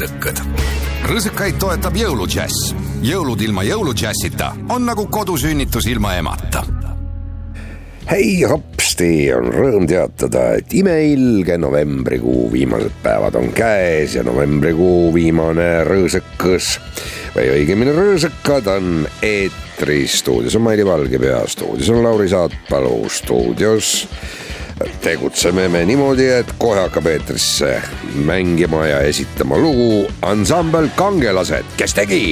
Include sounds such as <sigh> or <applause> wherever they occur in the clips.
rõõsakad. rõõsakaid toetab jõuludžäss. jõulud ilma jõuludžässita on nagu kodusünnitus ilma emata. hei hopsti, on rõõm teatada, et imeilge novembrikuu viimased päevad on käes ja novembrikuu viimane rõõsakas või õigemini rõõsakad on eetris. stuudios on Maili Valgepea, stuudios on Lauri Saatpalu, stuudios tegutseme me niimoodi, et kohe hakkab eetrisse mängima ja esitama lugu ansambel Kangelased, kes tegi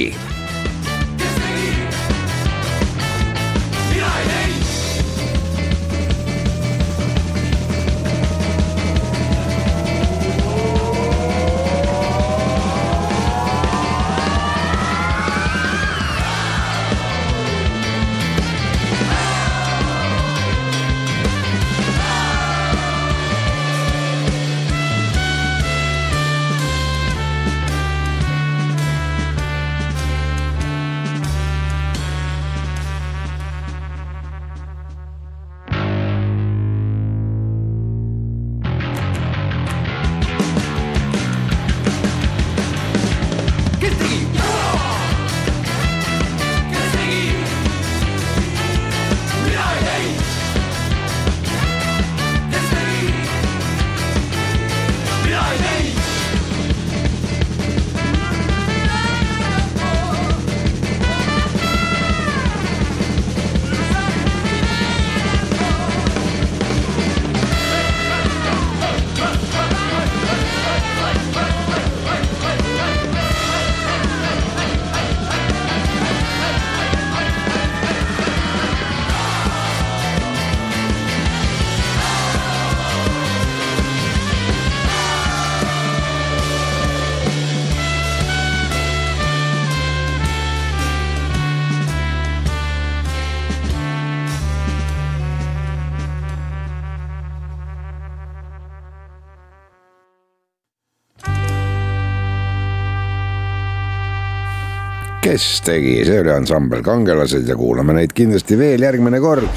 kes tegi, see oli ansambel Kangelased ja kuulame neid kindlasti veel järgmine kord.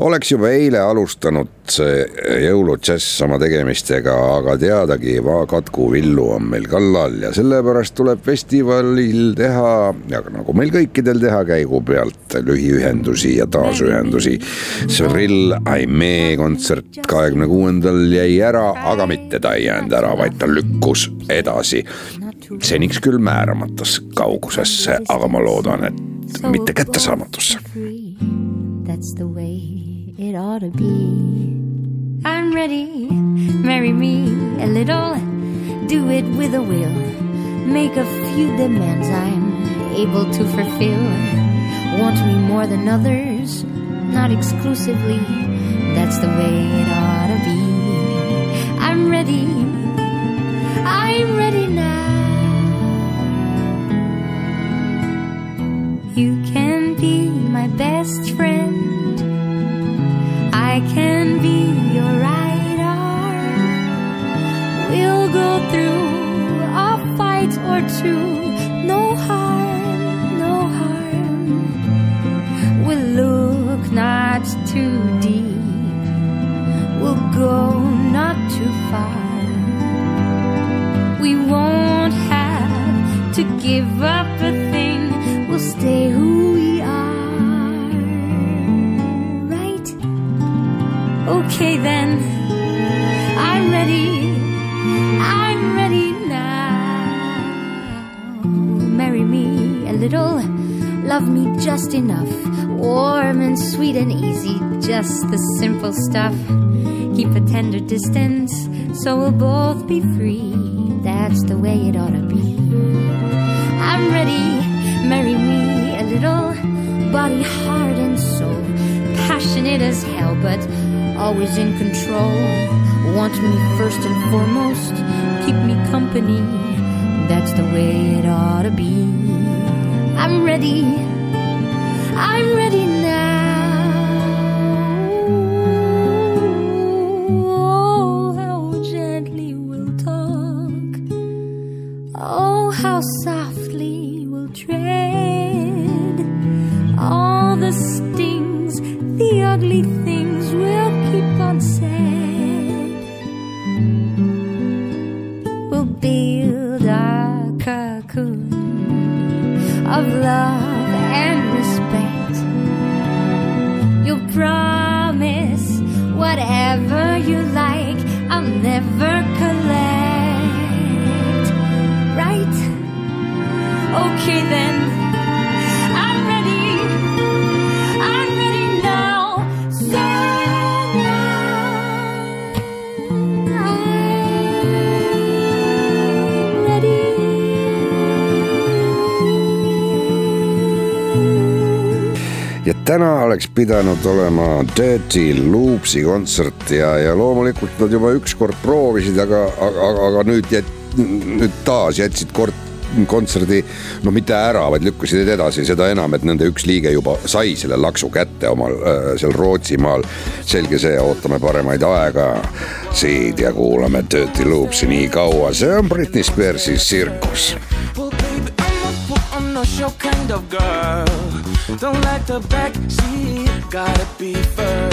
oleks juba eile alustanud see jõuludžäss oma tegemistega, aga teadagi, Katku Villu on meil kallal ja sellepärast tuleb festivalil teha, nagu meil kõikidel teha käigu pealt lühiühendusi ja taasühendusi. Cyril Aimee kontsert kahekümne kuuendal jäi ära, aga mitte ta ei jäänud ära, vaid ta lükkus edasi seniks küll määramatus kaugusesse, aga ma loodan, et mitte kättesaamatusse. That's the way it ought to be. I'm ready, marry me a little, do it with a will. Make a few demands I'm able to fulfill. Want me more than others, not exclusively. That's the way it ought to be. I'm ready, I'm ready now. You can be my best friend. I can be your right arm. We'll go through a fight or two. No harm, no harm. We'll look not too deep. We'll go not too far. We won't have to give up a stay who we are. Right? Okay then. I'm ready. I'm ready now. Marry me a little. Love me just enough. Warm and sweet and easy. Just the simple stuff. Keep a tender distance so we'll both be free. That's the way it ought to be. I'm ready marry me body, heart, and soul. Passionate as hell, but always in control. Want me first and foremost, keep me company. That's the way it ought to be. I'm ready, I'm ready now. oleks pidanud olema Dirty Loopsi kontsert ja, ja loomulikult nad juba ükskord proovisid, aga, aga, aga nüüd jät-, nüüd taas jätsid kord kontserdi no mitte ära, vaid lükkasid edasi, seda enam, et nende üks liige juba sai selle laksu kätte omal äh, seal Rootsimaal. selge see, ootame paremaid aega siit ja kuulame Dirty Loopsi nii kaua, see on Britney Spearsi tsirkus. Your kind of girl, don't like the backseat gotta be first.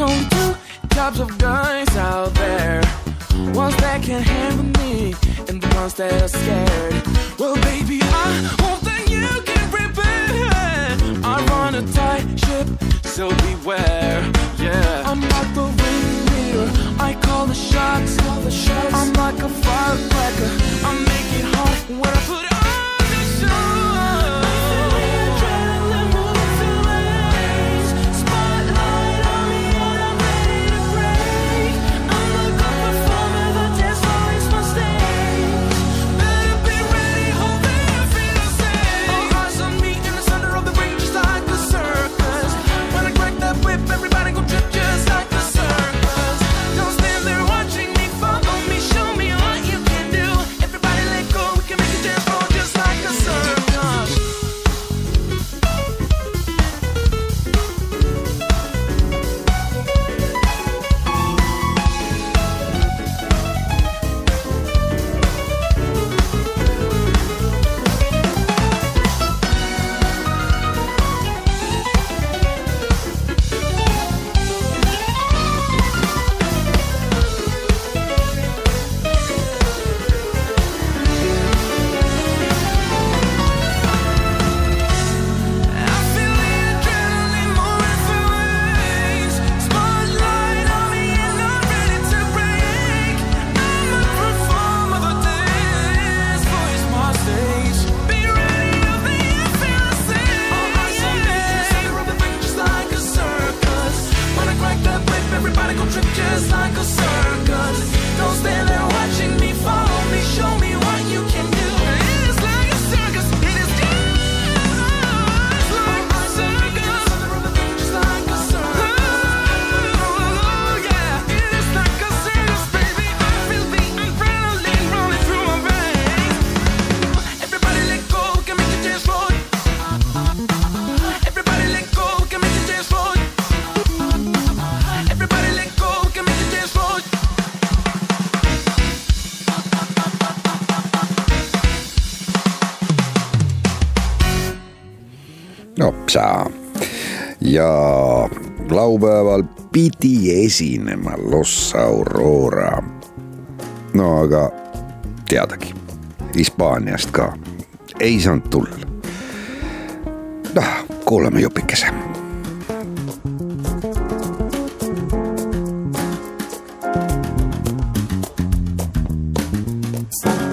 on two types of guys out there. Ones that can handle me And the ones that are scared. Well baby I hope that you can prepare. I run a tight ship So beware. Yeah. I'm like the ringleader I call the shots, call the shots. I'm like a firecracker. I make it hot when I put laupäeval pidi esinema Los Aurora. no aga teadagi, Hispaaniast ka ei saanud tulla. noh, kuulame jupikese Yo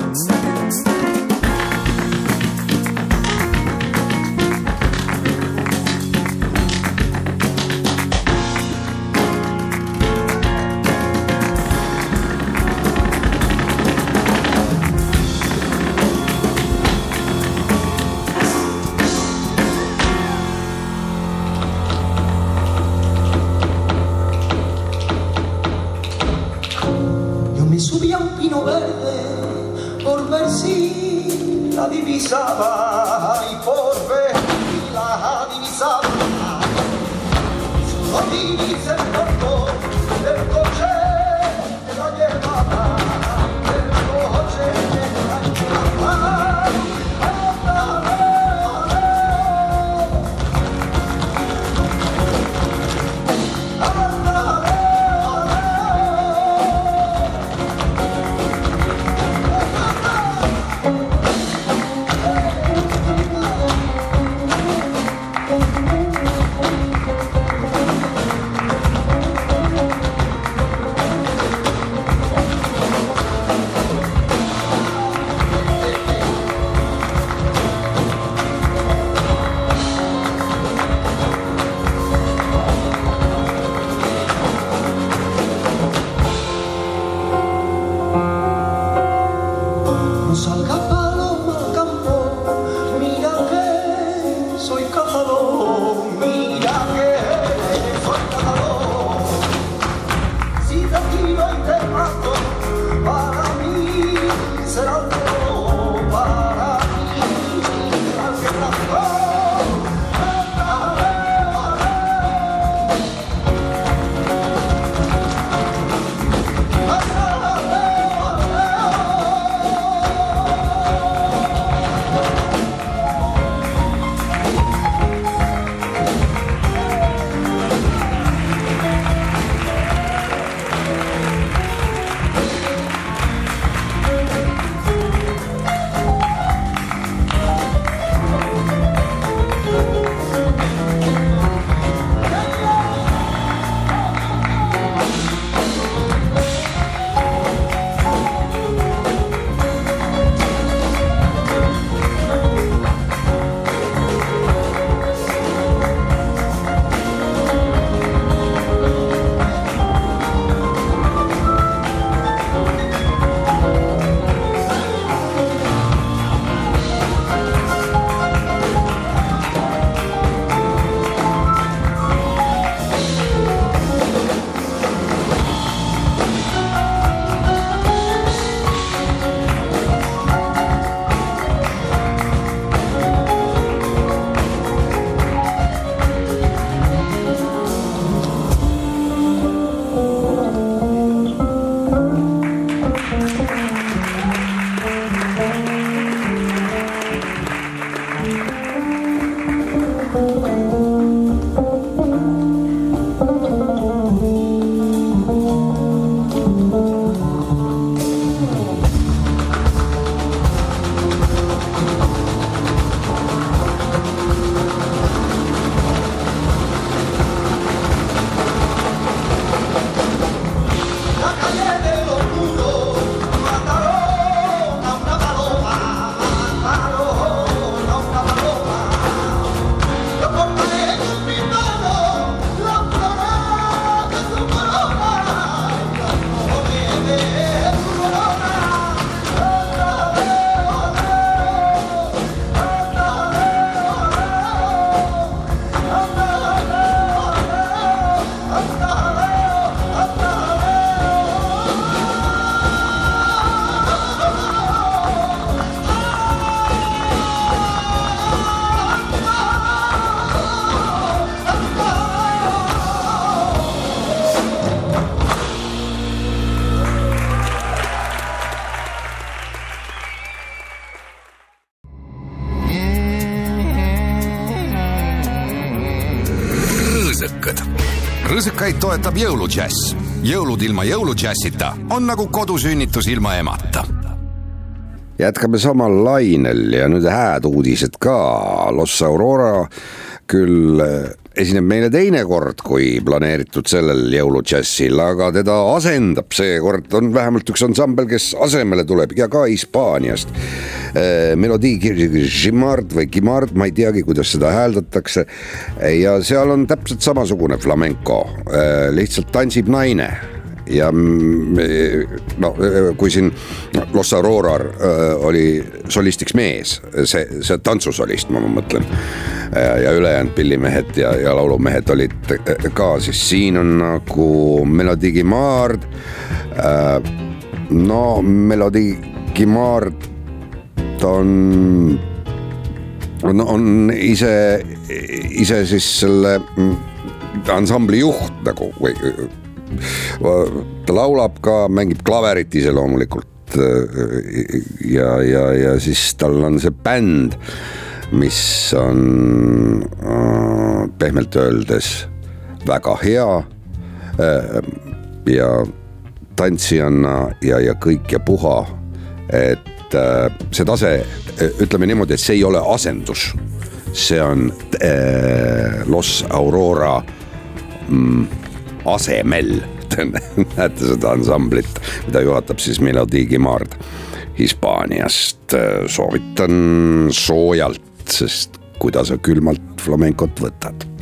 rõõsakaid toetab jõuludžäss. jõulud ilma jõuludžässita on nagu kodusünnitus ilma emata jätkame samal lainel ja nüüd hääd uudised ka. Los Aurora küll eh, esineb meile teine kord kui planeeritud sellel jõuludžässil, aga teda asendab seekord, on vähemalt üks ansambel, kes asemele tuleb ja ka Hispaaniast. Melodii Gimard või Gimard, ma ei teagi, kuidas seda hääldatakse. ja seal on täpselt samasugune flamenco, eh, lihtsalt tantsib naine ja no kui siin Los Aurorar oli solistiks mees, see, see tantsusolist, ma mõtlen. ja ülejäänud pillimehed ja, ja laulumehed olid ka, siis siin on nagu Melodie Guimard. no Melodie Guimard, ta on, on, on ise, ise siis selle ansambli juht nagu või ta laulab ka, mängib klaverit ise loomulikult. ja, ja, ja siis tal on see bänd, mis on pehmelt öeldes väga hea. ja tantsijana ja, ja kõik ja puha, et äh, see tase, ütleme niimoodi, et see ei ole asendus. See on äh, Los Aurora mm, asemel. <laughs> Näete seda ansamblit, mida juhatab siis Melodie Guimard Hispaaniast. soovitan soojalt, sest kuidas sa külmalt flamencot võtad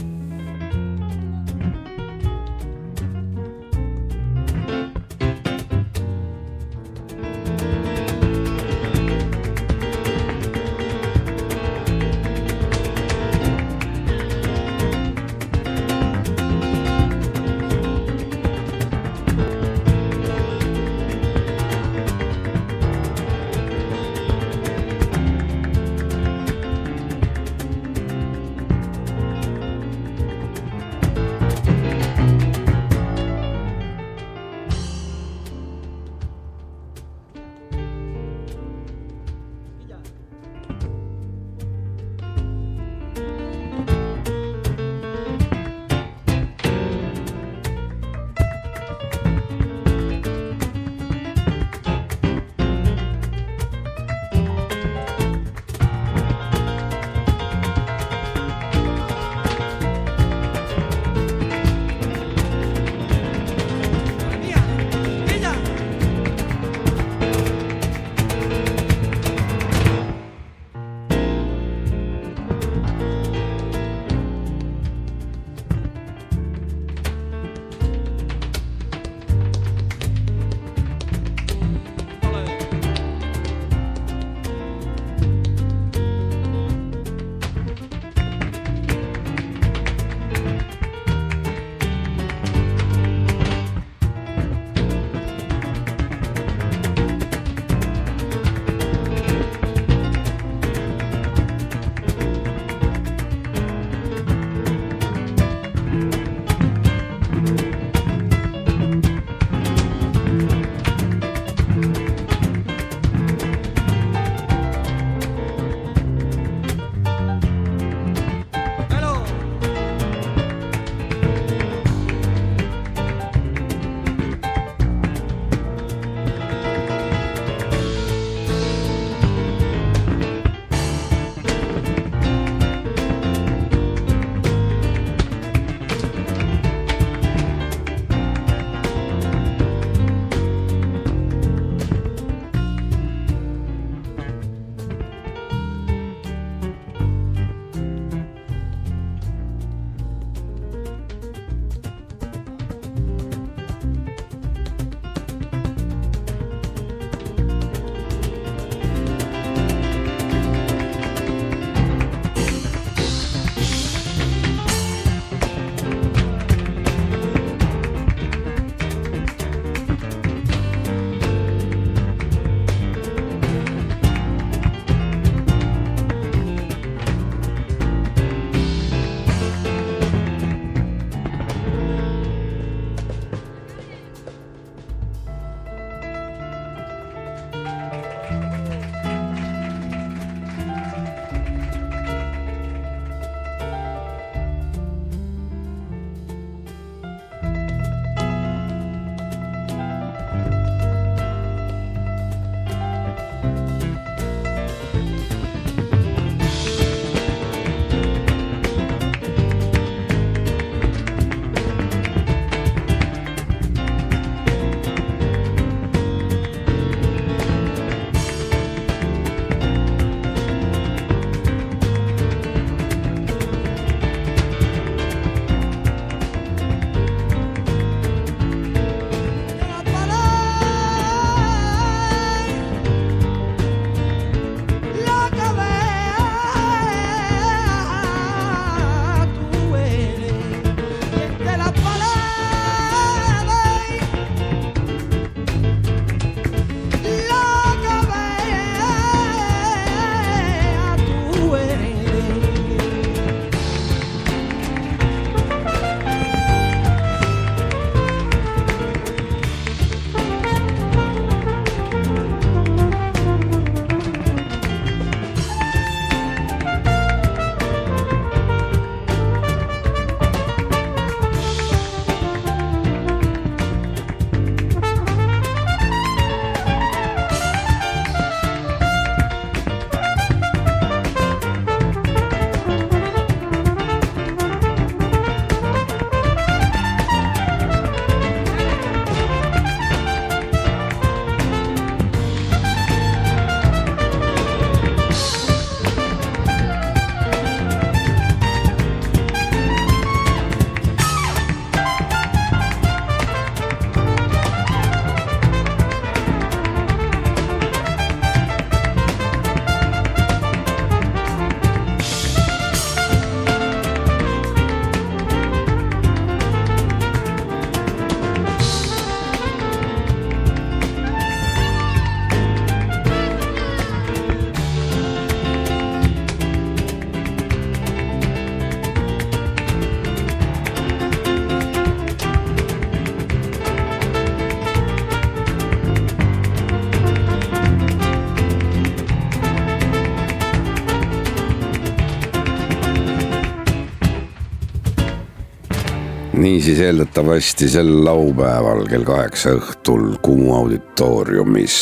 niisiis eeldatavasti sel laupäeval kell kaheksa õhtul Kumu auditooriumis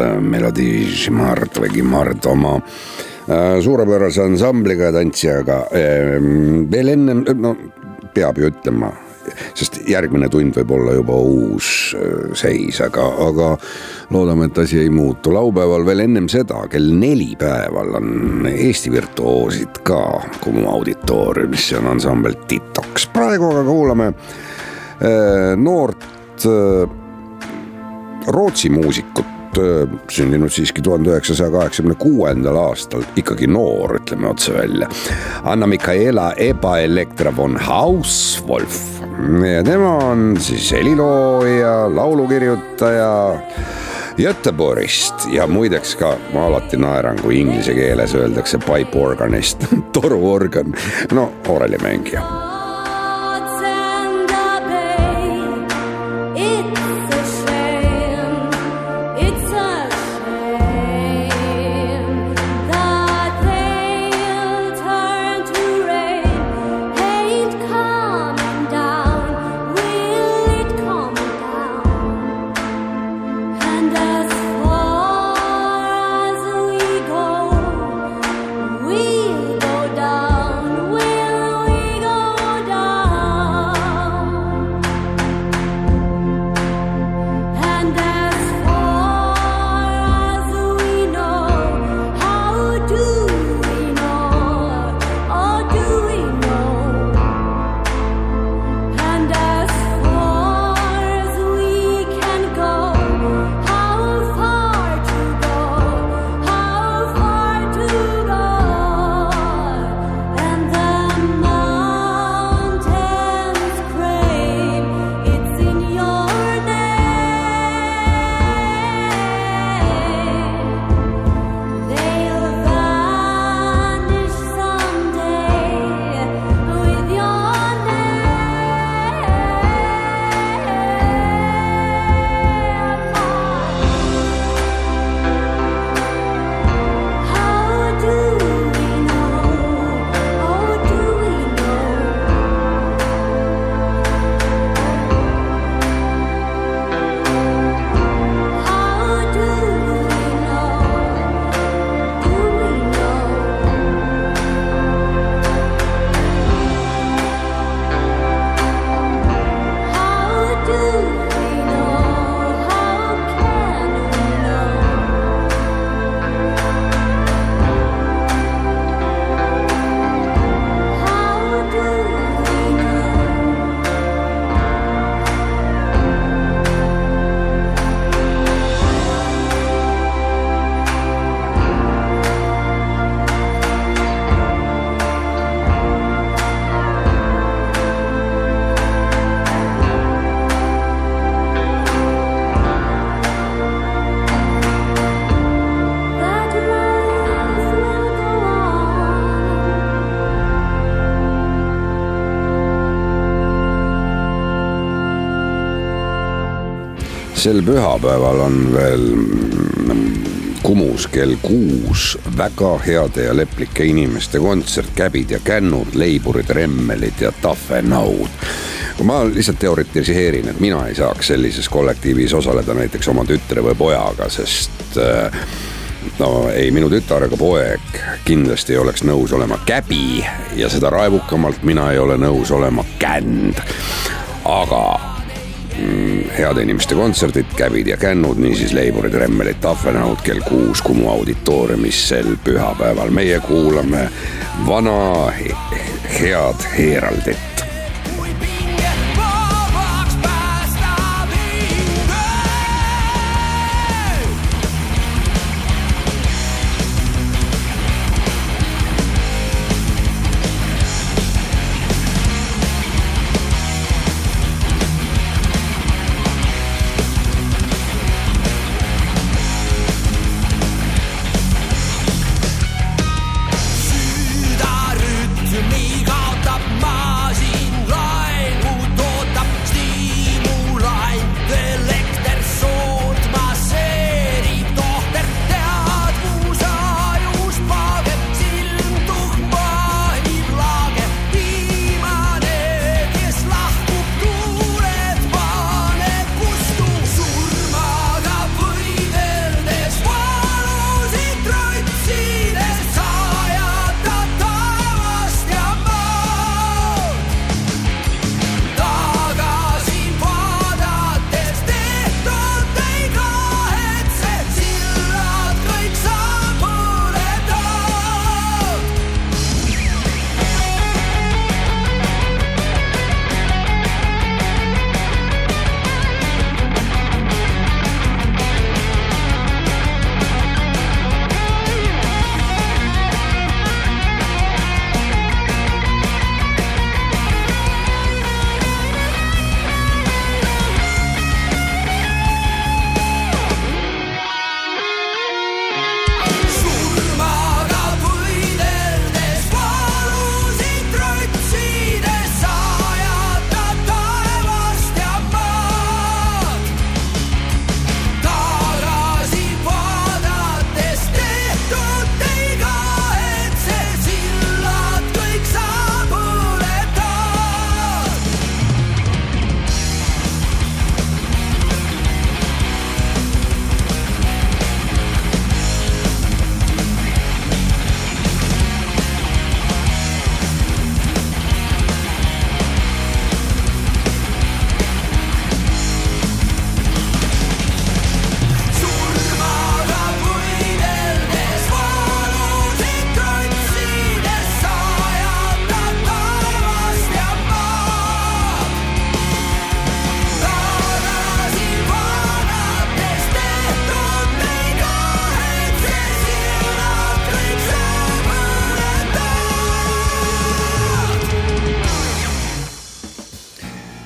äh, Melodii Gimard või Gimard oma äh, suurepärase ansambliga ja tantsijaga. veel ennem, no peab ju ütlema sest järgmine tund võib olla juba uus äh, seis, aga, aga loodame, et asi ei muutu. laupäeval veel ennem seda, kell neli päeval on Eesti virtuoosid ka Kumu auditooriumis, see on ansambel Titoks. praegu aga kuulame äh, noort äh, Rootsi muusikut sündinud siiski tuhande üheksasaja kaheksakümne kuuendal aastal, ikkagi noor, ütleme otse välja. Anna-Mikaela Eba-Elektra von Hauswolf ja tema on siis helilooja, laulukirjutaja Göteborgist ja muideks ka ma alati naeran, kui inglise keeles öeldakse pipe organist <laughs> toruorgan, no orelimängija sel pühapäeval on veel Kumus kell kuus väga heade ja leplike inimeste kontsert, käbid ja kännud, leiburid, remmelid ja tahvenaud. kui ma lihtsalt teoritiseerin, et mina ei saaks sellises kollektiivis osaleda näiteks oma tütre või pojaga, sest äh, no ei, minu tütar ega poeg kindlasti ei oleks nõus olema käbi ja seda raevukamalt mina ei ole nõus olema känd. aga heade inimeste kontserdid, käbid ja kännud, niisiis leiburid, remmelid, tahvelnõud kell kuus Kumu auditooriumis sel pühapäeval. meie kuulame vana head Heraldit.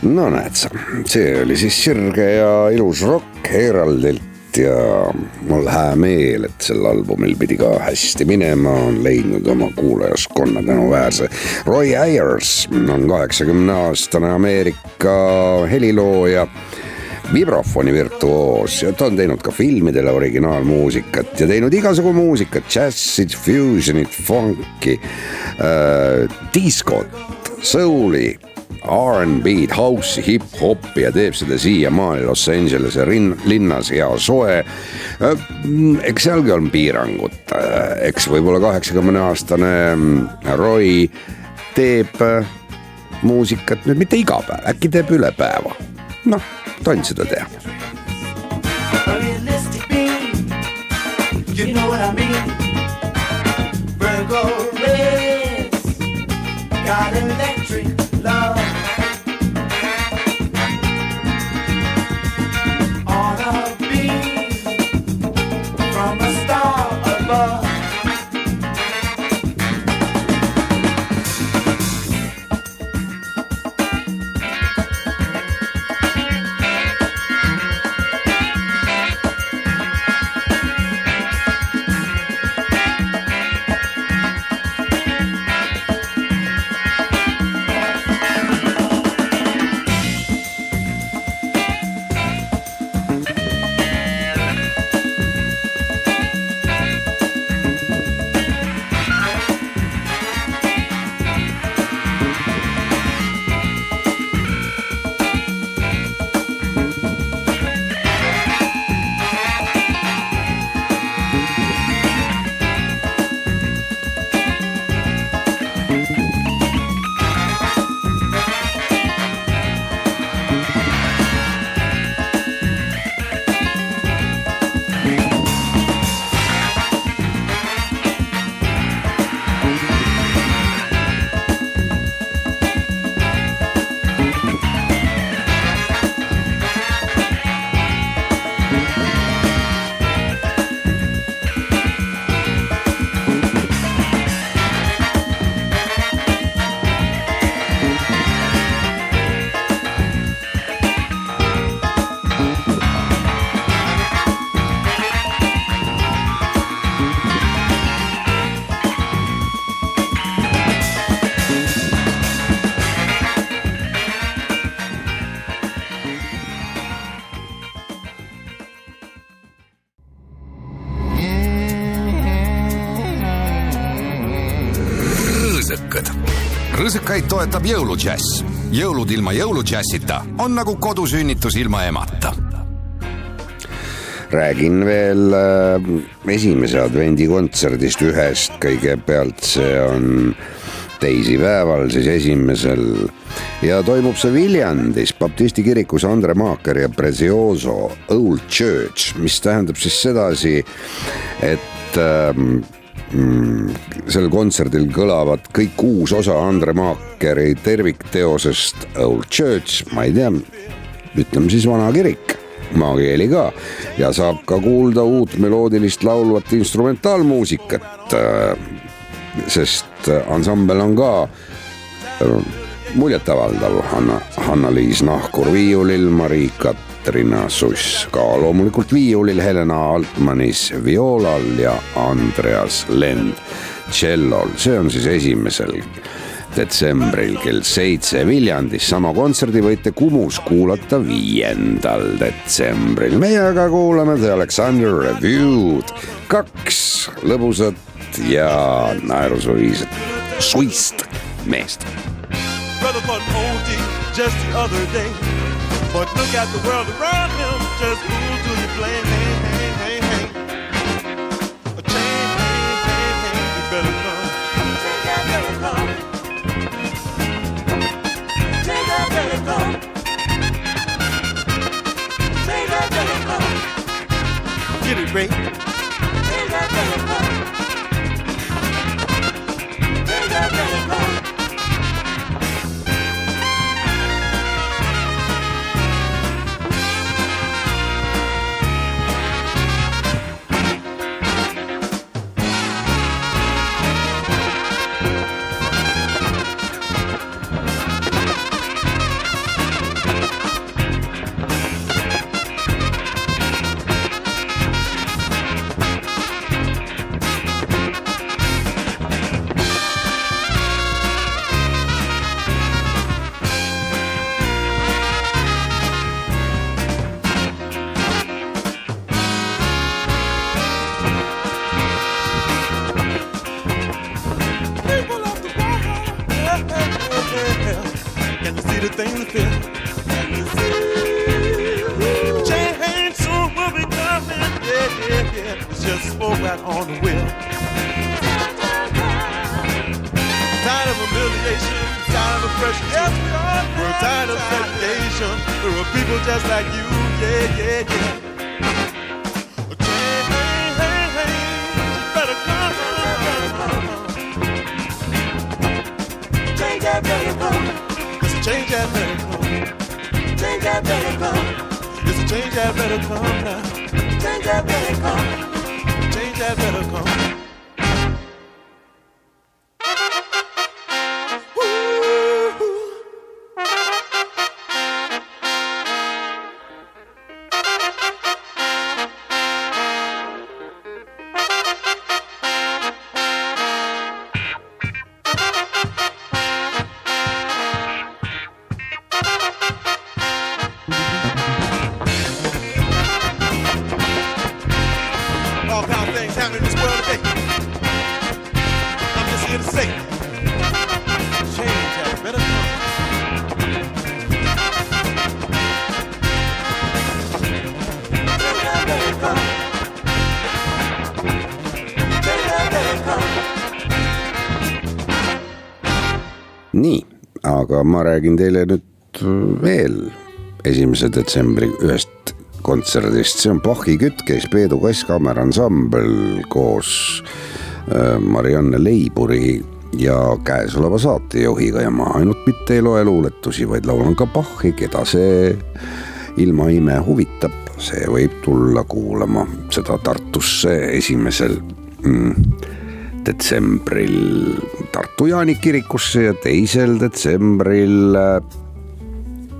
No näed sa, see oli siis sirge ja ilus rokk Heraldilt ja mul hää meel, et sel albumil pidi ka hästi minema, on leidnud oma kuulajaskonna tänuväärse. Roy Ayers on kaheksakümne aastane Ameerika helilooja vibrafoni virtuoos ja ta on teinud ka filmidele originaalmuusikat ja teinud igasugu muusikat, džässi, fusionit, funk'i äh,, diskot, soul'i R'n'B-d, house'i, hip-hopi ja teeb seda siiamaani Los Angelese linnas hea soe. eks sealgi on piirangud, eks võib-olla kaheksakümne aastane Roy teeb muusikat nüüd mitte iga päev, äkki teeb üle päeva. noh, tonn seda teha. You know what I mean? Virgo Reds got electric love. Rõõsõkad. rõõsõkaid toetab jõuludžäss. jõulud ilma jõuludžässita on nagu kodusünnitus ilma emata. räägin veel äh, esimese advendikontserdist ühest, kõigepealt see on teisipäeval, siis esimesel ja toimub see Viljandis baptisti kirikus Andre Maaker ja Prezioso Old Church, mis tähendab siis sedasi, et ähm, mm, sel kontserdil kõlavad kõik kuus osa Andre Maakeri tervikteosest Old Church, ma ei tea, ütleme siis vana kirik. Maakeeli ka. Ja saab ka kuulda uut meloodilist laulvat instrumentaalmuusikat. sest ansambel on ka muljetavaldav Hanna, Hanna-Liis Nahkur viiulil, Mari-Katrina Suss ka loomulikult viiulil, Helena Altmanis vioolal ja Andreas Lend tšellol, see on siis esimesel detsembril kell seitse Viljandis. sama kontserdi võite Kumus kuulata viiendal detsembril. meie aga kuulame The Alexander Review'd, kaks lõbusat ja naerusuisat suist meest. Brother bought an OG just the other day. But look at the world around him, just who do you blame? to come. Ma räägin teile nüüd veel esimese detsembri ühest kontserdist, see on Bachi kütkeis Peedu Kasskameransambel koos äh, Marianne Leiburi ja käesoleva saatejuhiga. Ja ma ainult mitte ei loe luuletusi, vaid laulan ka Bachi, keda see ilmaime huvitab, see võib tulla kuulama seda Tartusse esimesel mm, detsembril Tartu Jaani kirikusse ja teisel detsembril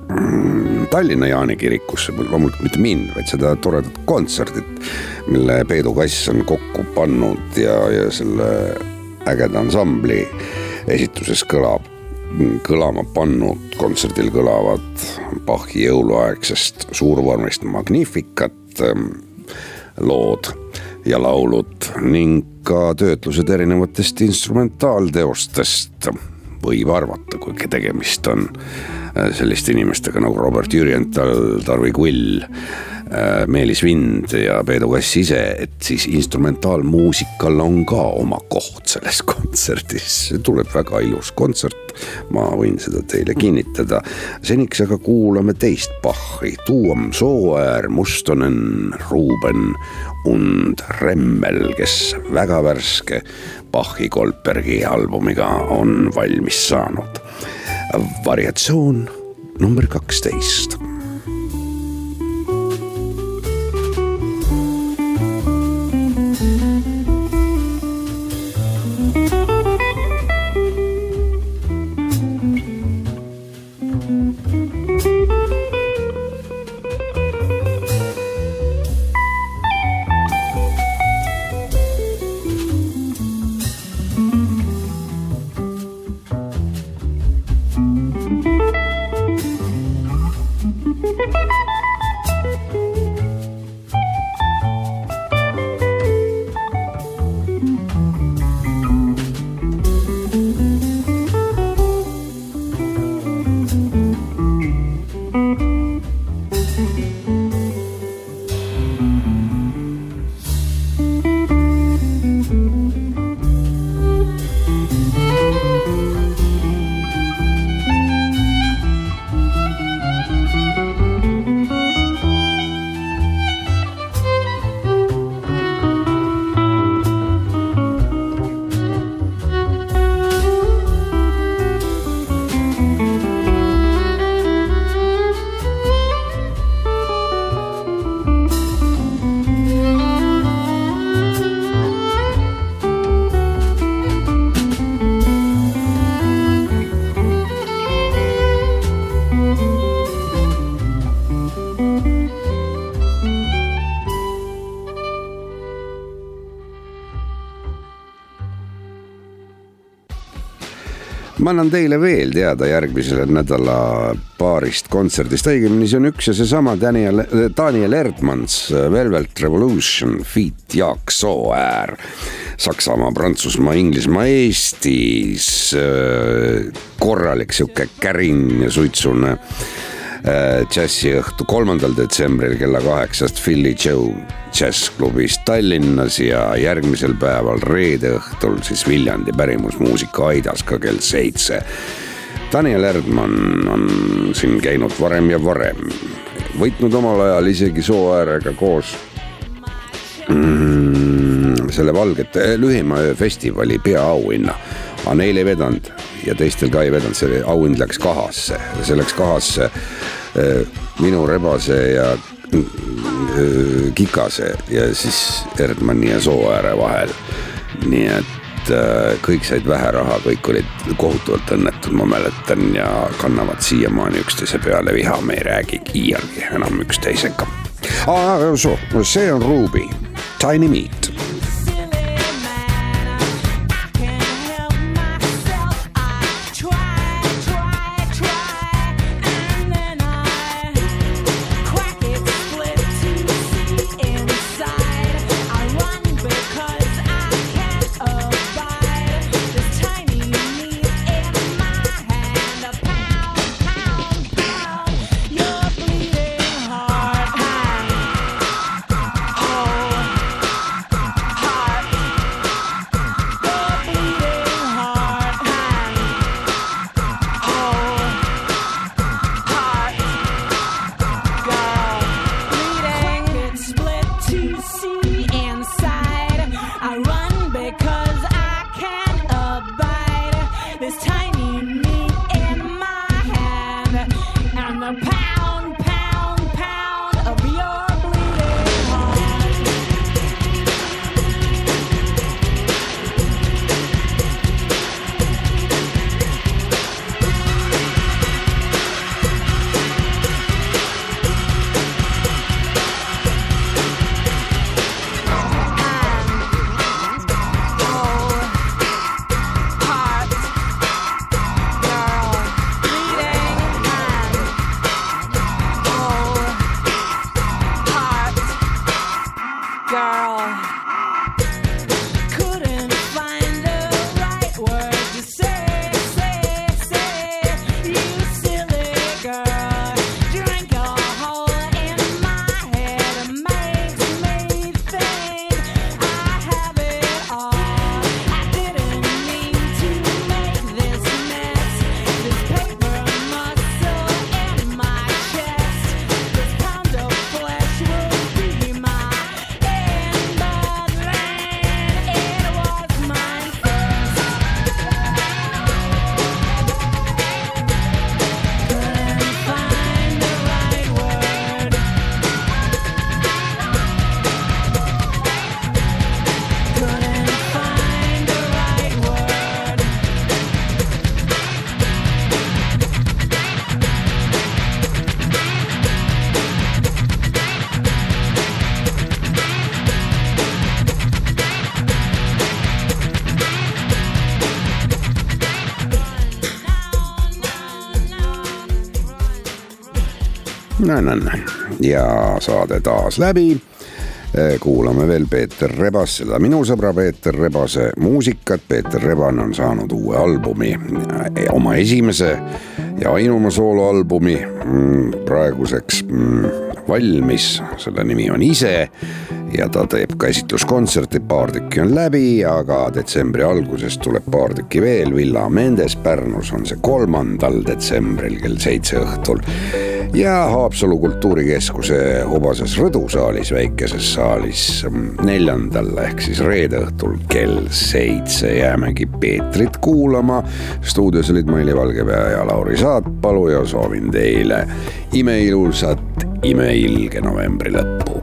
mm, Tallinna Jaani kirikusse, loomulikult mitte mind, vaid seda toredat kontserdit, mille Peedu Kass on kokku pannud ja, ja selle ägeda ansambli esituses kõlab, kõlama pannud, kontserdil kõlavad Bachi jõuluaegsest suurvormist Magnificat ähm, lood ja laulud ning ka töötlused erinevatest instrumentaalteostest. võib arvata, kui tegemist on äh, selliste inimestega nagu Robert Jürjenthal, Tarvi Quill, Meelis Vind ja Peedu Kass ise, et siis instrumentaalmuusikal on ka oma koht selles <laughs> kontserdis, tuleb väga ilus kontsert, ma võin seda teile kinnitada. seniks aga kuulame teist Bachi, Tuom Sooäär, Mustonen, Ruuben und Remmel, kes väga värske Bachi Goldbergi albumiga on valmis saanud. variatsioon number kaksteist Bye. Ma annan teile veel teada järgmisele nädala paarist kontserdist, õigemini see on üks ja seesama Daniel, Daniel Erdmanns, Velvet Revolution, feat Jaak Sooäär. Saksamaa, Prantsusmaa, Inglismaa, Eestis äh, korralik sihuke kärin ja suitsune džässiõhtu kolmandal detsembril kella kaheksast Philly Joe džässklubis Tallinnas ja järgmisel päeval reede õhtul siis Viljandi pärimusmuusika Aidas ka kell seitse. Daniel Erdmann on siin käinud varem ja varem, võitnud omal ajal isegi Sooäärega koos mm, selle Valgete lühima öö festivali peaauhinna. Aga neil ei vedanud ja teistel ka ei vedanud, see auhind läks kahasse ja see läks kahasse äh, minu rebase ja äh, Kikase ja siis Erdmanni ja Sooääre vahel. nii et äh, kõik said vähe raha, kõik olid kohutavalt õnnetud, ma mäletan ja kannavad siiamaani üksteise peale viha, me ei räägigi iialgi enam üksteisega. see on Ruby, Tiny Meat. Näen, ja saade taas läbi. kuulame veel Peeter Rebast, seda minu sõbra Peeter Rebase muusikat. Peeter Rebane on saanud uue albumi, oma esimese ja ainuma sooloalbumi mm, praeguseks mm, valmis, selle nimi on Ise ja ta teeb ka esitluskontserti, paar tükki on läbi, aga detsembri alguses tuleb paar tükki veel, Villa Mendes Pärnus on see kolmandal detsembril kell seitse õhtul ja Haapsalu kultuurikeskuse Hubases rõdusaalis, väikeses saalis neljandal ehk siis reede õhtul kell seitse jäämegi Peetrit kuulama. stuudios olid Maili Valgepea ja Lauri Saatpalu ja soovin teile imeilusat, imeilge novembri lõppu.